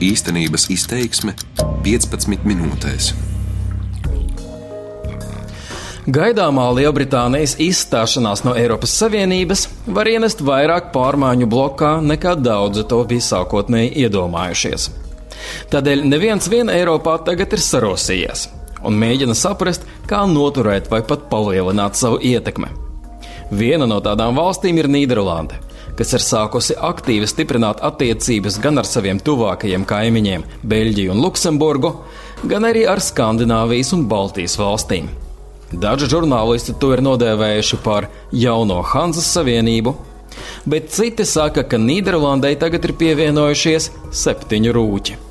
Īstenības izteiksme 15 minūtēs. Gaidāmā Lielbritānijas izstāšanās no Eiropas Savienības var ienest vairāk pārmaiņu blokā nekā daudzi to bija sākotnēji iedomājušies. Tādēļ neviens vien Eiropā tagad ir sarosījies un mēģina saprast, kā noturēt vai pat palielināt savu ietekmi. Viena no tādām valstīm ir Nīderlande, kas ir sākusi aktīvi stiprināt attiecības gan ar saviem tuvākajiem kaimiņiem, Beļģiju un Luksemburgu, gan arī ar Skandināvijas un Baltijas valstīm. Daži žurnālisti to ir nodēvējuši par jauno Hanzas Savienību, bet citi saka, ka Nīderlandai tagad ir pievienojušies septiņu rūķi.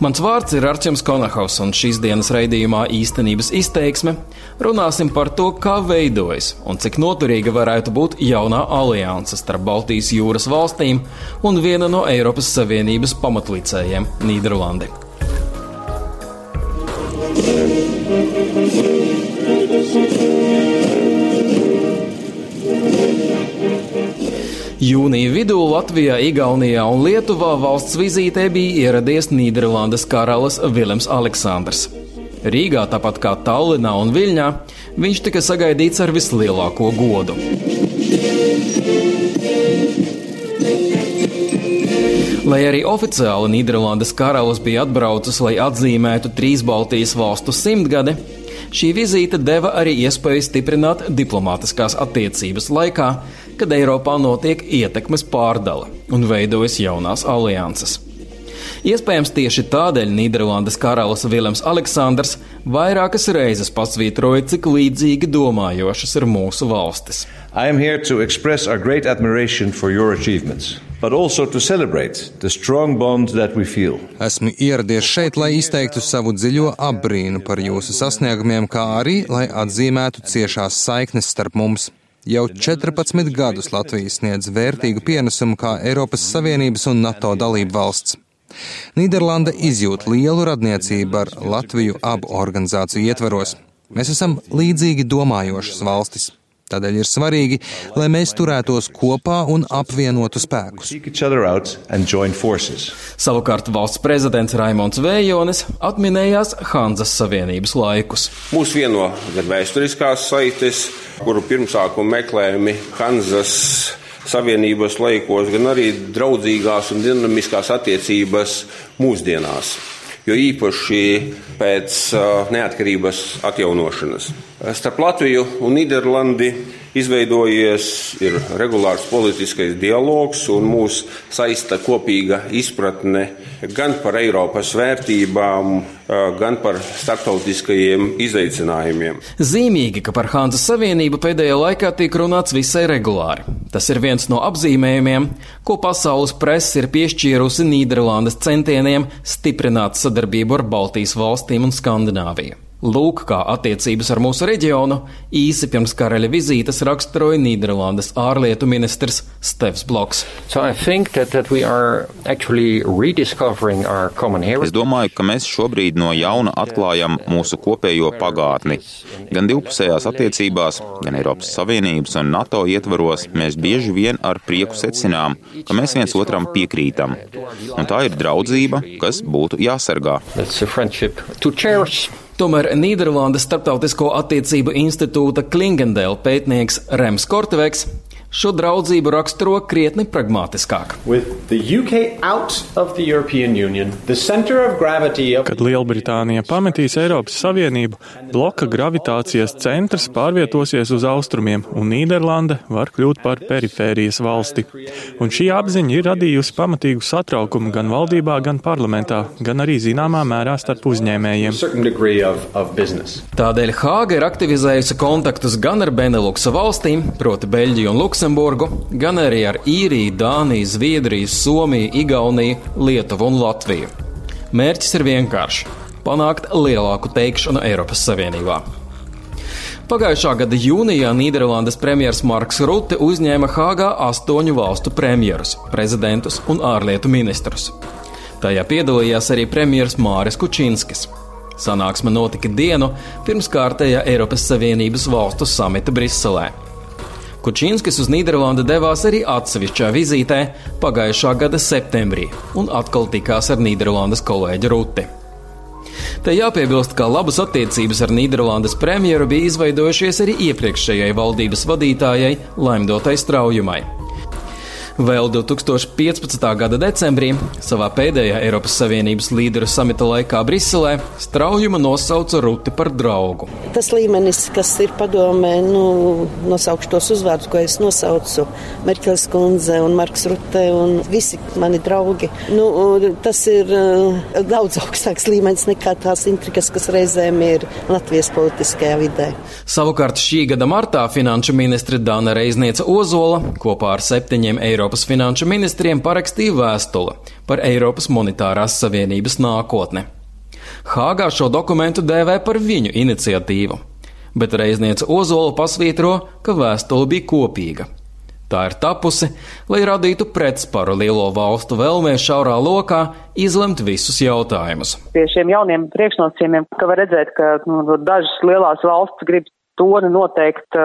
Mans vārds ir Arčuns Konahaus, un šīs dienas raidījumā īstenības izteiksme runāsim par to, kā veidojas un cik noturīga varētu būt jaunā alianse starp Baltijas jūras valstīm un viena no Eiropas Savienības pamatlicējiem - Nīderlandi. Jūnija vidū Latvijā, Igaunijā un Lietuvā valsts vizītē bija ieradies Nīderlandes karalis Viljams Aleksandrs. Rīgā, tāpat kā Tallinā un Viļņā, viņš tika sagaidīts ar vislielāko godu. Lai arī oficiāli Nīderlandes karalis bija atbraucis, lai atzīmētu trīs Baltijas valstu simtgadi, Šī vizīte deva arī iespēju stiprināt diplomātiskās attiecības laikā, kad Eiropā notiek ietekmes pārdala un veidojas jaunās alianses. Iespējams, tieši tādēļ Nīderlandes karalis Viljams Aleksandrs vairākas reizes pasvītroja, cik līdzīgi domājošas ir mūsu valstis. I am here to express our great admiration for your achievements but also to celebrate the strong bond that we feel. Esmu ieradies šeit, lai izteiktu savu dziļo apbrīnu par jūsu sasniegumiem, kā arī lai atzīmētu ciešās saiknes starp mums. Jau 14 gadus Latvija sniedz vērtīgu pienesumu kā Eiropas Savienības un NATO dalību valsts. Nīderlanda izjūt lielu radniecību ar Latviju abu organizāciju ietvaros. Mēs esam līdzīgi domājošas valstis. Tādēļ ir svarīgi, lai mēs turētos kopā un apvienotu spēkus. Savukārt valsts prezidents Raimons Vējonis atminējās Hanzas Savienības laikus. Mūs vieno gan vēsturiskās saites, kuru pirmsākumu meklējumi Hanzas Savienības laikos, gan arī draudzīgās un dinamiskās attiecības mūsdienās jo īpaši pēc neatkarības atjaunošanas. Starp Latviju un Nīderlandi izveidojies regulārs politiskais dialogs un mūs saista kopīga izpratne gan par Eiropas vērtībām, gan par starptautiskajiem izaicinājumiem. Zīmīgi, ka par Hanzas Savienību pēdējā laikā tiek runāts visai regulāri. Tas ir viens no apzīmējumiem, ko pasaules presa ir piešķīrusi Nīderlandes centieniem stiprināt sadarbību ar Baltijas valstīm un Skandināviju. Lūk, kā attiecības ar mūsu reģionu īsi pirms karaļa vizītes raksturoja Nīderlandes ārlietu ministrs Stevs Bloks. So that, that es domāju, ka mēs šobrīd no jauna atklājam mūsu kopējo pagātni. Gan divpusējās attiecībās, gan Eiropas Savienības un NATO ietvaros mēs bieži vien ar prieku secinām, ka mēs viens otram piekrītam. Un tā ir draudzība, kas būtu jāsargā. Tomēr Nīderlandes Startautisko attiecību institūta Klingendēla pētnieks Rems Korteveks šo draudzību raksturo krietni pragmatiskāk. Union, Kad Lielbritānija pametīs Eiropas Savienību, bloka gravitācijas centrs pārvietosies uz austrumiem, un Nīderlande var kļūt par perifērijas valsti. Un šī apziņa ir radījusi pamatīgu satraukumu gan valdībā, gan parlamentā, gan arī zināmā mērā starp uzņēmējiem. Tādēļ Hāga ir aktivizējusi kontaktus gan ar Beneluksa valstīm, proti Beļģiju un Luksemburgu, Luksemburgu, gan arī ar Īriju, Dāniju, Zviedriju, Somiju, Igauniju, Lietuvu un Latviju. Mērķis ir vienkāršs - panākt lielāku teikšanu Eiropas Savienībā. Pagājušā gada jūnijā Nīderlandes premjerministrs Marks Rutte uzņēma Hāgā astoņu valstu premjerus, prezidentus un ārlietu ministrus. Tajā piedalījās arī premjerministrs Māris Kučinskis. Sanāksme notika dienu pirms kārtējā Eiropas Savienības valstu samita Briselē. Kučinskis uz Nīderlandi devās arī atsevišķā vizītē pagājušā gada septembrī un atkal tikās ar Nīderlandes kolēģi Ruti. Te jāpiebilst, ka labas attiecības ar Nīderlandes premjeru bija izveidojušies arī iepriekšējai valdības vadītājai Laimdotai Straujumai. Vēl 2015. gada decembrī, savā pēdējā Eiropas Savienības līderu samita laikā Briselē, Straujuma nosauca Ruti par draugu. Tas līmenis, kas ir padomē, nu, nosaukšu tos uzvārdus, ko es nosaucu - Merkels kundze un Marks Rute un visi mani draugi. Nu, tas ir uh, daudz augstāks līmenis nekā tās intrigas, kas reizēm ir Latvijas politiskajā vidē. Savukārt šī gada martā finanšu ministre Dāna Reizniece Ozola kopā ar septiņiem eiro Eiropas finanšu ministriem parakstīja vēstuli par Eiropas monetārās savienības nākotni. Hāgā šo dokumentu dēvē par viņu iniciatīvu, bet reizniece Ozola pasvītro, ka vēstule bija kopīga. Tā ir tapusi, lai radītu pretsparu lielo valstu vēlmē šaurā lokā izlemt visus jautājumus. Pie šiem jauniem priekšnosacījumiem, ka var redzēt, ka nu, dažas lielās valsts grib toni noteikt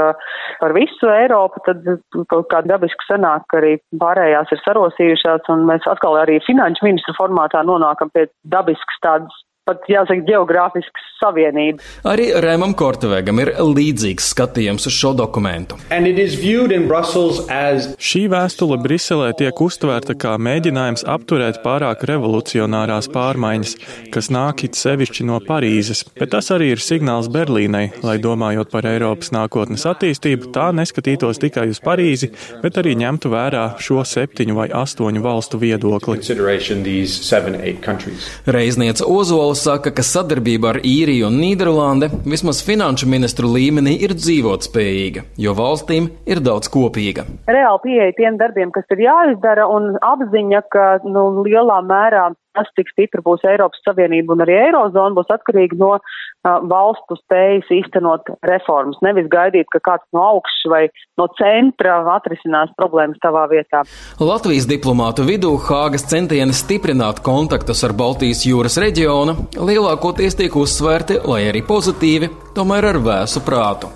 par visu Eiropu, tad kaut kā dabiski sanāk, ka arī pārējās ir sarosījušās, un mēs atkal arī finanšu ministru formātā nonākam pie dabiskas tādas pat jāsaka, geogrāfiskas savienība. Arī Rēmam Kortevegam ir līdzīgs skatījums uz šo dokumentu. As... Šī vēstule Briselē tiek uztvērta kā mēģinājums apturēt pārāk revolucionārās pārmaiņas, kas nāk it sevišķi no Parīzes, bet tas arī ir signāls Berlīnai, lai domājot par Eiropas nākotnes attīstību, tā neskatītos tikai uz Parīzi, bet arī ņemtu vērā šo septiņu vai astoņu valstu viedokli. Reizniece Ozola saka, ka sadarbība ar Īriju un Nīderlandi vismaz finanšu ministru līmenī ir dzīvotspējīga, jo valstīm ir daudz kopīga. Reāli pieeja tiem darbiem, kas ir jāizdara, un apziņa, ka nu, lielā mērā tas, cik stipra būs Eiropas Savienība un arī Eirozona, būs atkarīgi no uh, valstu spējas īstenot reformas. Nevis gaidīt, ka kāds no augšas vai no centra atrisinās problēmas tavā vietā. Latvijas diplomātu vidū Hāgas centieni stiprināt kontaktus ar Baltijas jūras reģionu lielākoties tiek uzsvērti, lai arī pozitīvi, tomēr ar vēsu prātu.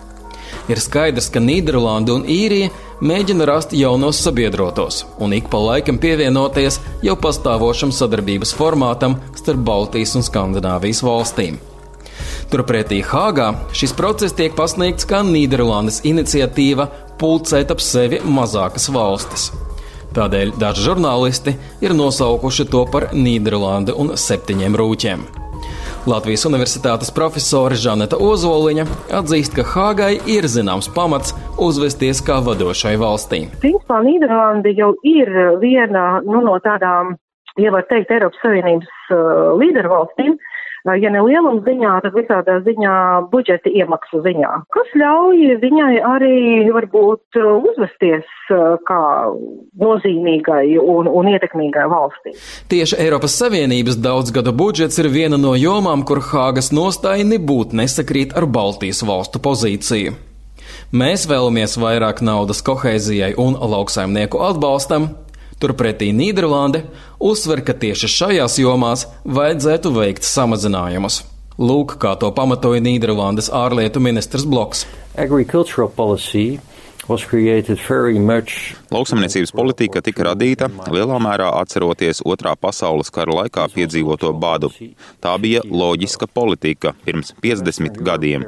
Ir skaidrs, ka Nīderlanda un Īrija mēģina rast jaunos sabiedrotos un ik pa laikam pievienoties jau pastāvošam sadarbības formātam starp Baltijas un Skandināvijas valstīm. Turpretī Hāgā šis process tiek pasniegts kā Nīderlandes iniciatīva pulcēt ap sevi mazākas valstis. Tādēļ daži žurnālisti ir nosaukuši to par Nīderlandi un septiņiem rūķiem. Latvijas Universitātes profesore Žaneta Ozoliņa atzīst, ka Hāgai ir zināms pamats uzvesties kā vadošai valstī. Principā Nīderlanda jau ir viena nu, no tādām, ja var teikt, Eiropas Savienības uh, līdervalstīm, uh, ja ne lieluma ziņā, tad visādā ziņā budžeta iemaksu ziņā, kas ļauj viņai arī varbūt uzvesties kā nozīmīgai un, un ietekmīgai valstī. Tieši Eiropas Savienības daudzgada budžets ir viena no jomām, kur Hāgas nostāja nebūtu nesakrīt ar Baltijas valstu pozīciju. Mēs vēlamies vairāk naudas kohēzijai un lauksaimnieku atbalstam, Turpretī Nīderlande uzsver, ka tieši šajās jomās vajadzētu veikt samazinājumus. Lūk, kā to pamatoja Nīderlandes ārlietu ministrs Bloks. Agricultural policy Lauksamniecības politika tika radīta lielā mērā atceroties otrā pasaules kara laikā piedzīvoto badu. Tā bija loģiska politika pirms 50 gadiem.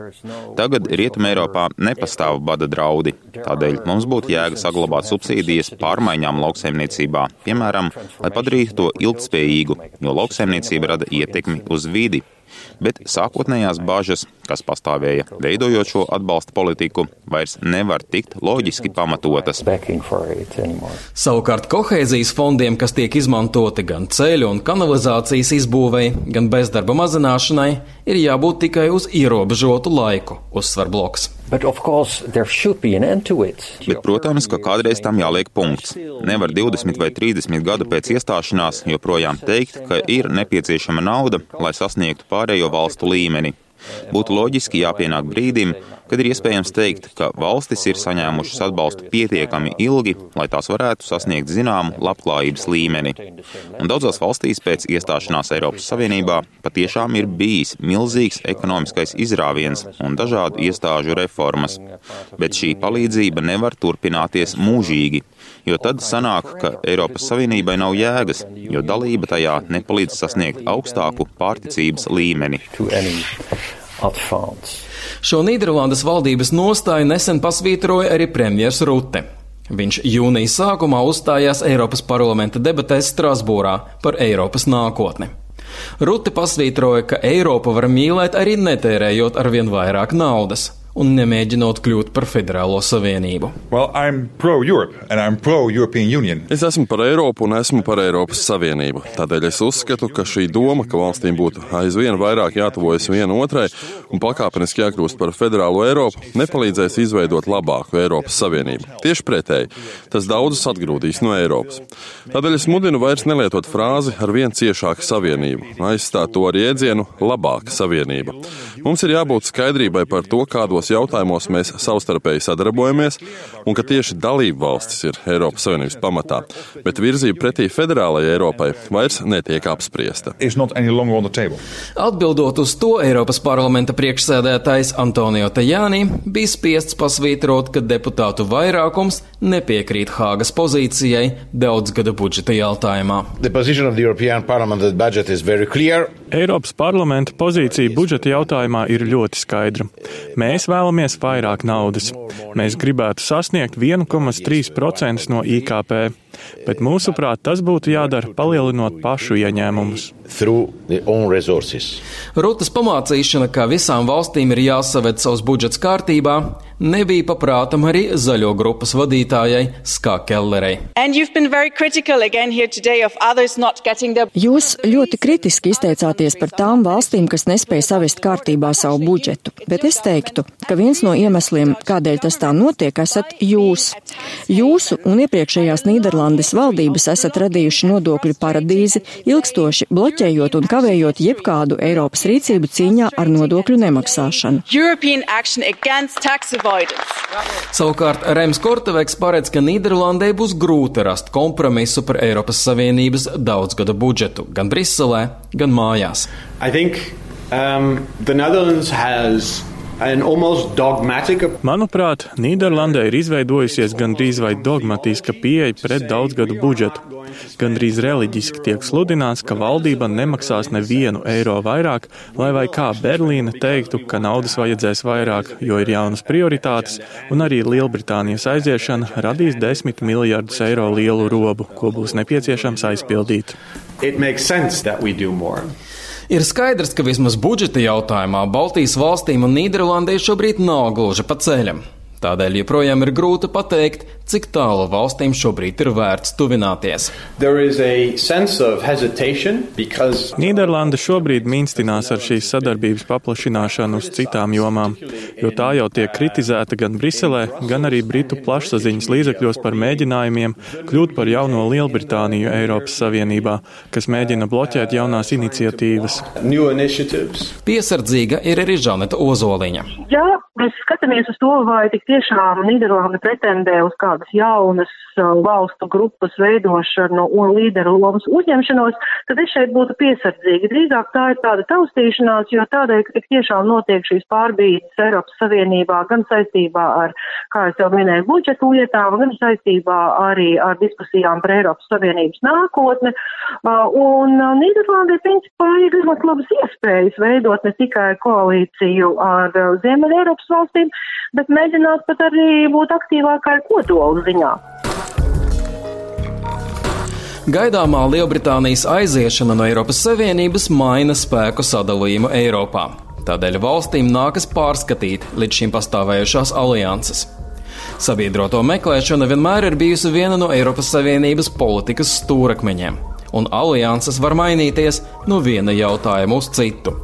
Tagad Rietumē Eiropā nepastāv bada draudi. Tādēļ mums būtu jēga saglabāt subsīdijas pārmaiņām lauksaimniecībā, piemēram, lai padarītu to ilgspējīgu, jo lauksaimniecība rada ietekmi uz vidi bet sākotnējās bažas, kas pastāvēja veidojot šo atbalsta politiku, vairs nevar tikt loģiski pamatotas. Savukārt kohēzijas fondiem, kas tiek izmantoti gan ceļu un kanalizācijas izbūvei, gan bezdarba mazināšanai, ir jābūt tikai uz ierobežotu laiku, uzsver bloks. Bet, protams, ka kādreiz tam jāliek punkts. Nevar 20 vai 30 gadu pēc iestāšanās joprojām teikt, ka ir nepieciešama nauda, lai sasniegtu pārējo valstu līmeni. Būtu loģiski jāpienāk brīdim, kad ir iespējams teikt, ka valstis ir saņēmušas atbalstu pietiekami ilgi, lai tās varētu sasniegt zināmu labklājības līmeni. Un daudzās valstīs pēc iestāšanās Eiropas Savienībā patiešām ir bijis milzīgs ekonomiskais izrāviens un dažādu iestāžu reformas. Bet šī palīdzība nevar turpināties mūžīgi, jo tad sanāk, ka Eiropas Savienībai nav jēgas, jo dalība tajā nepalīdz sasniegt augstāku pārticības līmeni. Šo Nīderlandes valdības nostāju nesen pasvītroja arī premjers Rute. Viņš jūnijas sākumā uzstājās Eiropas parlamenta debatēs Strasbūrā par Eiropas nākotni. Rute pasvītroja, ka Eiropa var mīlēt arī netērējot arvien vairāk naudas un nemēģinot kļūt par federālo savienību. Well, es esmu par Eiropu un esmu par Eiropas Savienību. Tādēļ es uzskatu, ka šī doma, ka valstīm būtu aizvien vairāk jātuvojas viena otrai un pakāpeniski jākļūst par federālo Eiropu, nepalīdzēs izveidot labāku Eiropas Savienību. Tieši pretēji, tas daudzus atgrūdīs no Eiropas. Tādēļ es mudinu vairs nelietot frāzi ar vien ciešāku savienību, aizstāt to ar jēdzienu labāka savienība. Mums ir jābūt skaidrībai par to, kādos šajos jautājumos mēs savstarpēji sadarbojamies un ka tieši dalību valstis ir Eiropas Savienības pamatā, bet virzība pretī federālajai Eiropai vairs netiek apspriesta. Atbildot uz to, Eiropas parlamenta priekšsēdētājs Antonio Tajāni bija spiests pasvītrot, ka deputātu vairākums nepiekrīt Hāgas pozīcijai daudzgada budžeta jautājumā. Eiropas parlamenta pozīcija budžeta jautājumā ir ļoti skaidra. Mēs vēlamies vairāk naudas. Mēs gribētu sasniegt 1,3% no IKP, bet mūsuprāt tas būtu jādara palielinot pašu ieņēmumus. Rutas pamācīšana, ka visām valstīm ir jāsaved savs budžets kārtībā, nebija paprātam arī zaļo grupas vadītājai Skā Kellerei. Jūs ļoti kritiski izteicāties par tām valstīm, kas nespēja savest kārtībā savu budžetu, bet es teiktu, ka viens no iemesliem, kādēļ tas tā notiek, esat jūs. Jūsu un iepriekšējās Nīderlandes valdības esat radījuši nodokļu paradīzi, ilgstoši bloķējot un kavējot jebkādu Eiropas rīcību cīņā ar nodokļu nemaksāšanu. Savukārt Rems Korteveks paredz, ka Nīderlandē būs grūti rast kompromisu par Eiropas Savienības daudzgada budžetu gan Briselē, gan mājās. I think, um, Manuprāt, Nīderlandē ir izveidojusies gandrīz vai dogmatiska pieeja pret daudzgadu budžetu. Gandrīz reliģiski tiek sludināts, ka valdība nemaksās nevienu eiro vairāk, lai vai kā Berlīna teiktu, ka naudas vajadzēs vairāk, jo ir jaunas prioritātes, un arī Lielbritānijas aiziešana radīs desmit miljardus eiro lielu robu, ko būs nepieciešams aizpildīt. Ir skaidrs, ka vismaz budžeta jautājumā Baltijas valstīm un Nīderlandē šobrīd nav gluži pa ceļam. Tādēļ joprojām ir grūti pateikt, cik tālu valstīm šobrīd ir vērts tuvināties. Because... Nīderlanda šobrīd mīnstinās ar šīs sadarbības paplašināšanu uz citām jomām, jo tā jau tiek kritizēta gan Briselē, gan arī Britu plašsaziņas līdzekļos par mēģinājumiem kļūt par jauno Lielbritāniju Eiropas Savienībā, kas mēģina bloķēt jaunās iniciatīvas. Piesardzīga ir arī Žaneta Ozoliņa. Jā, mēs skatāmies uz to, vai tik tiešām Nīderlanda pretendē uz kādas jaunas uh, valstu grupas veidošanu un līderu lomas uzņemšanos, tad es šeit būtu piesardzīga. Drīzāk tā ir tāda taustīšanās, jo tādēļ, ka tik tiešām notiek šīs pārbīdes Eiropas Savienībā gan saistībā ar, kā es jau minēju, budžetu lietām, gan saistībā arī ar diskusijām par Eiropas Savienības nākotni. Uh, un uh, Nīderlandē, principā, ir ļoti labas iespējas veidot ne tikai koalīciju ar Ziemeļa Eiropas valstīm, bet mēģināt pat arī būt aktīvākai kodola ziņā. Gaidāmā Lielbritānijas aiziešana no Eiropas Savienības maina spēku sadalījumu Eiropā. Tādēļ valstīm nākas pārskatīt līdz šim pastāvējušās alianses. Sabiedroto meklēšana vienmēr ir bijusi viena no Eiropas Savienības politikas stūrakmeņiem, un alianses var mainīties no viena jautājuma uz citu.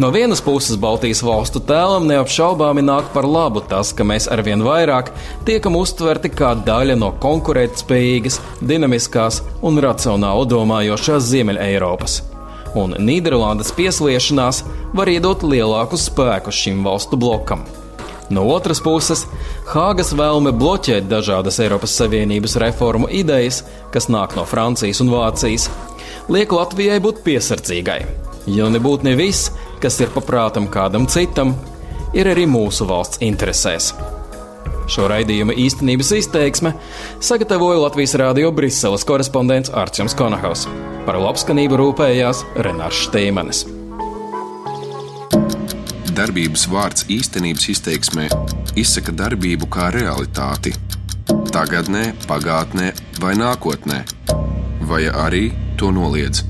No vienas puses Baltijas valstu tēlam neapšaubāmi nāk par labu tas, ka mēs arvien vairāk tiekam uztverti kā daļa no konkurētspējīgas, dinamiskās un racionāli domājošās Ziemeļa Eiropas. Un Nīderlandes piesliešanās var iedot lielāku spēku šim valstu blokam. No otras puses, Hāgas vēlme bloķēt dažādas Eiropas Savienības reformu idejas, kas nāk no Francijas un Vācijas, liek Latvijai būt piesardzīgai. Jo nebūtu ne viss, kas ir paprātam kādam citam, ir arī mūsu valsts interesēs. Šo raidījuma īstenības izteiksme sagatavoja Latvijas Rādio Briseles korespondents Arčuns Konahaus. Par labskanību rūpējās Renārs Šteimanis darbības vārds īstenības izteiksmē izsaka darbību kā realitāti - tagadnē, pagātnē vai nākotnē, vai arī to noliedz.